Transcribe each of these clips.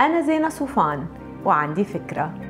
أنا زينة صوفان وعندي فكرة.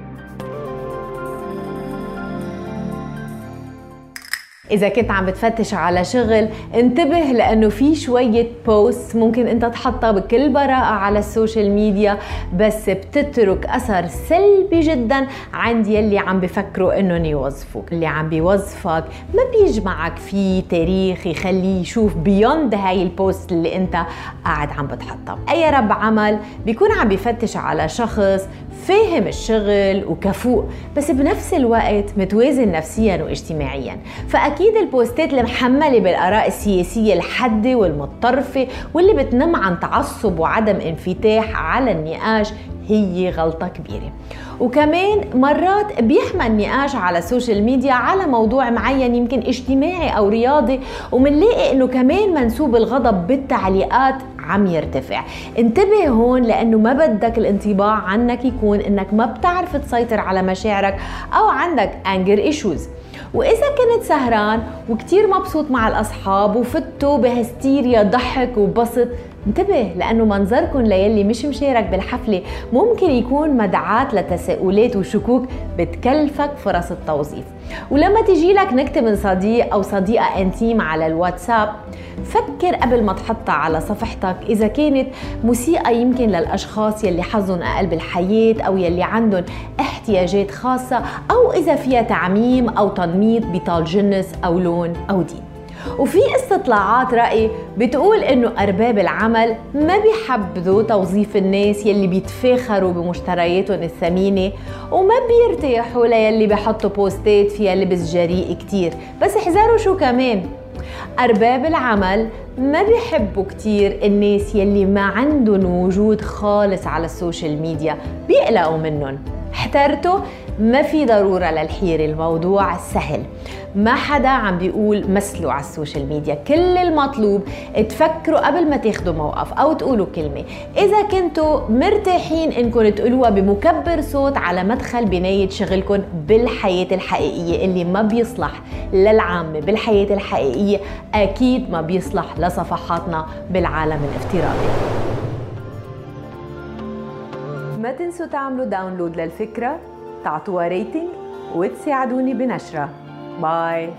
إذا كنت عم بتفتش على شغل انتبه لأنه في شوية post ممكن أنت تحطها بكل براءة على ال social media بس بتترك أثر سلبي جدا عند يلي عم بفكروا أنهم يوظفوك. اللي عم بيوظفك ما بيجمعك في تاريخ يخليه يشوف beyond هاي ال post اللي أنت قاعد عم بتحطها. أي رب عمل بيكون عم بيفتش على شخص فاهم الشغل وكفوء بس بنفس الوقت متوازن نفسيا واجتماعيا. فأكيد البوستات المحملة بالآراء السياسية الحادة والمتطرفة واللي بتنم عن تعصب وعدم انفتاح على النقاش هي غلطة كبيرة. وكمان مرات بيحمل النقاش على ال social media على موضوع معين يمكن اجتماعي أو رياضي ومنلاقي إنه كمان منسوب الغضب بالتعليقات عم يرتفع. انتبه هون لأنه ما بدك الانطباع عنك يكون إنك ما بتعرف تسيطر على مشاعرك أو عندك anger issues وإذا كنت سهران وكتير مبسوط مع الأصحاب وفتوا بهستيريا ضحك وبسط انتبه لأنه منظركم ليلي مش مشارك بالحفلة. ممكن يكون مدعاة لتساؤلات وشكوك بتكلفك فرص التوظيف. ولما تجي لك نكتة من صديق أو صديقة انتيم على الواتساب فكر قبل ما تحطها على صفحتك. إذا كانت مسيئة يمكن للأشخاص يلي حظهم أقل بالحياة أو يلي عندهم احتياجات خاصة أو إذا فيها تعميم أو تنميط بطال جنس أو لون أو دين. وفي استطلاعات رأي بتقول إنه أرباب العمل ما بيحبذوا توظيف الناس يلي بيتفاخروا بمشترياتهم الثمينة وما بيرتاحوا ليلي بيحطوا بوستات فيها لبس جريء كتير. بس احذروا شو كمان. أرباب العمل ما بيحبوا كتير الناس يلي ما عندهم وجود خالص على ال social media بيقلقوا منهم. احترتوا ما في ضرورة للحيرة الموضوع سهل ما حدا عم بيقول مثلوا على ال social media. كل المطلوب تفكروا قبل ما تاخدوا موقف أو تقولوا كلمة. إذا كنتوا مرتاحين إنكم تقولوها بمكبر صوت على مدخل بناية شغلكم بالحياة الحقيقية اللي ما بيصلح للعامة بالحياة الحقيقية أكيد ما بيصلح لصفحاتنا بالعالم الافتراضي. ما تنسوا تعملوا download للفكرة. تعطوها rating وتساعدوني بنشرها bye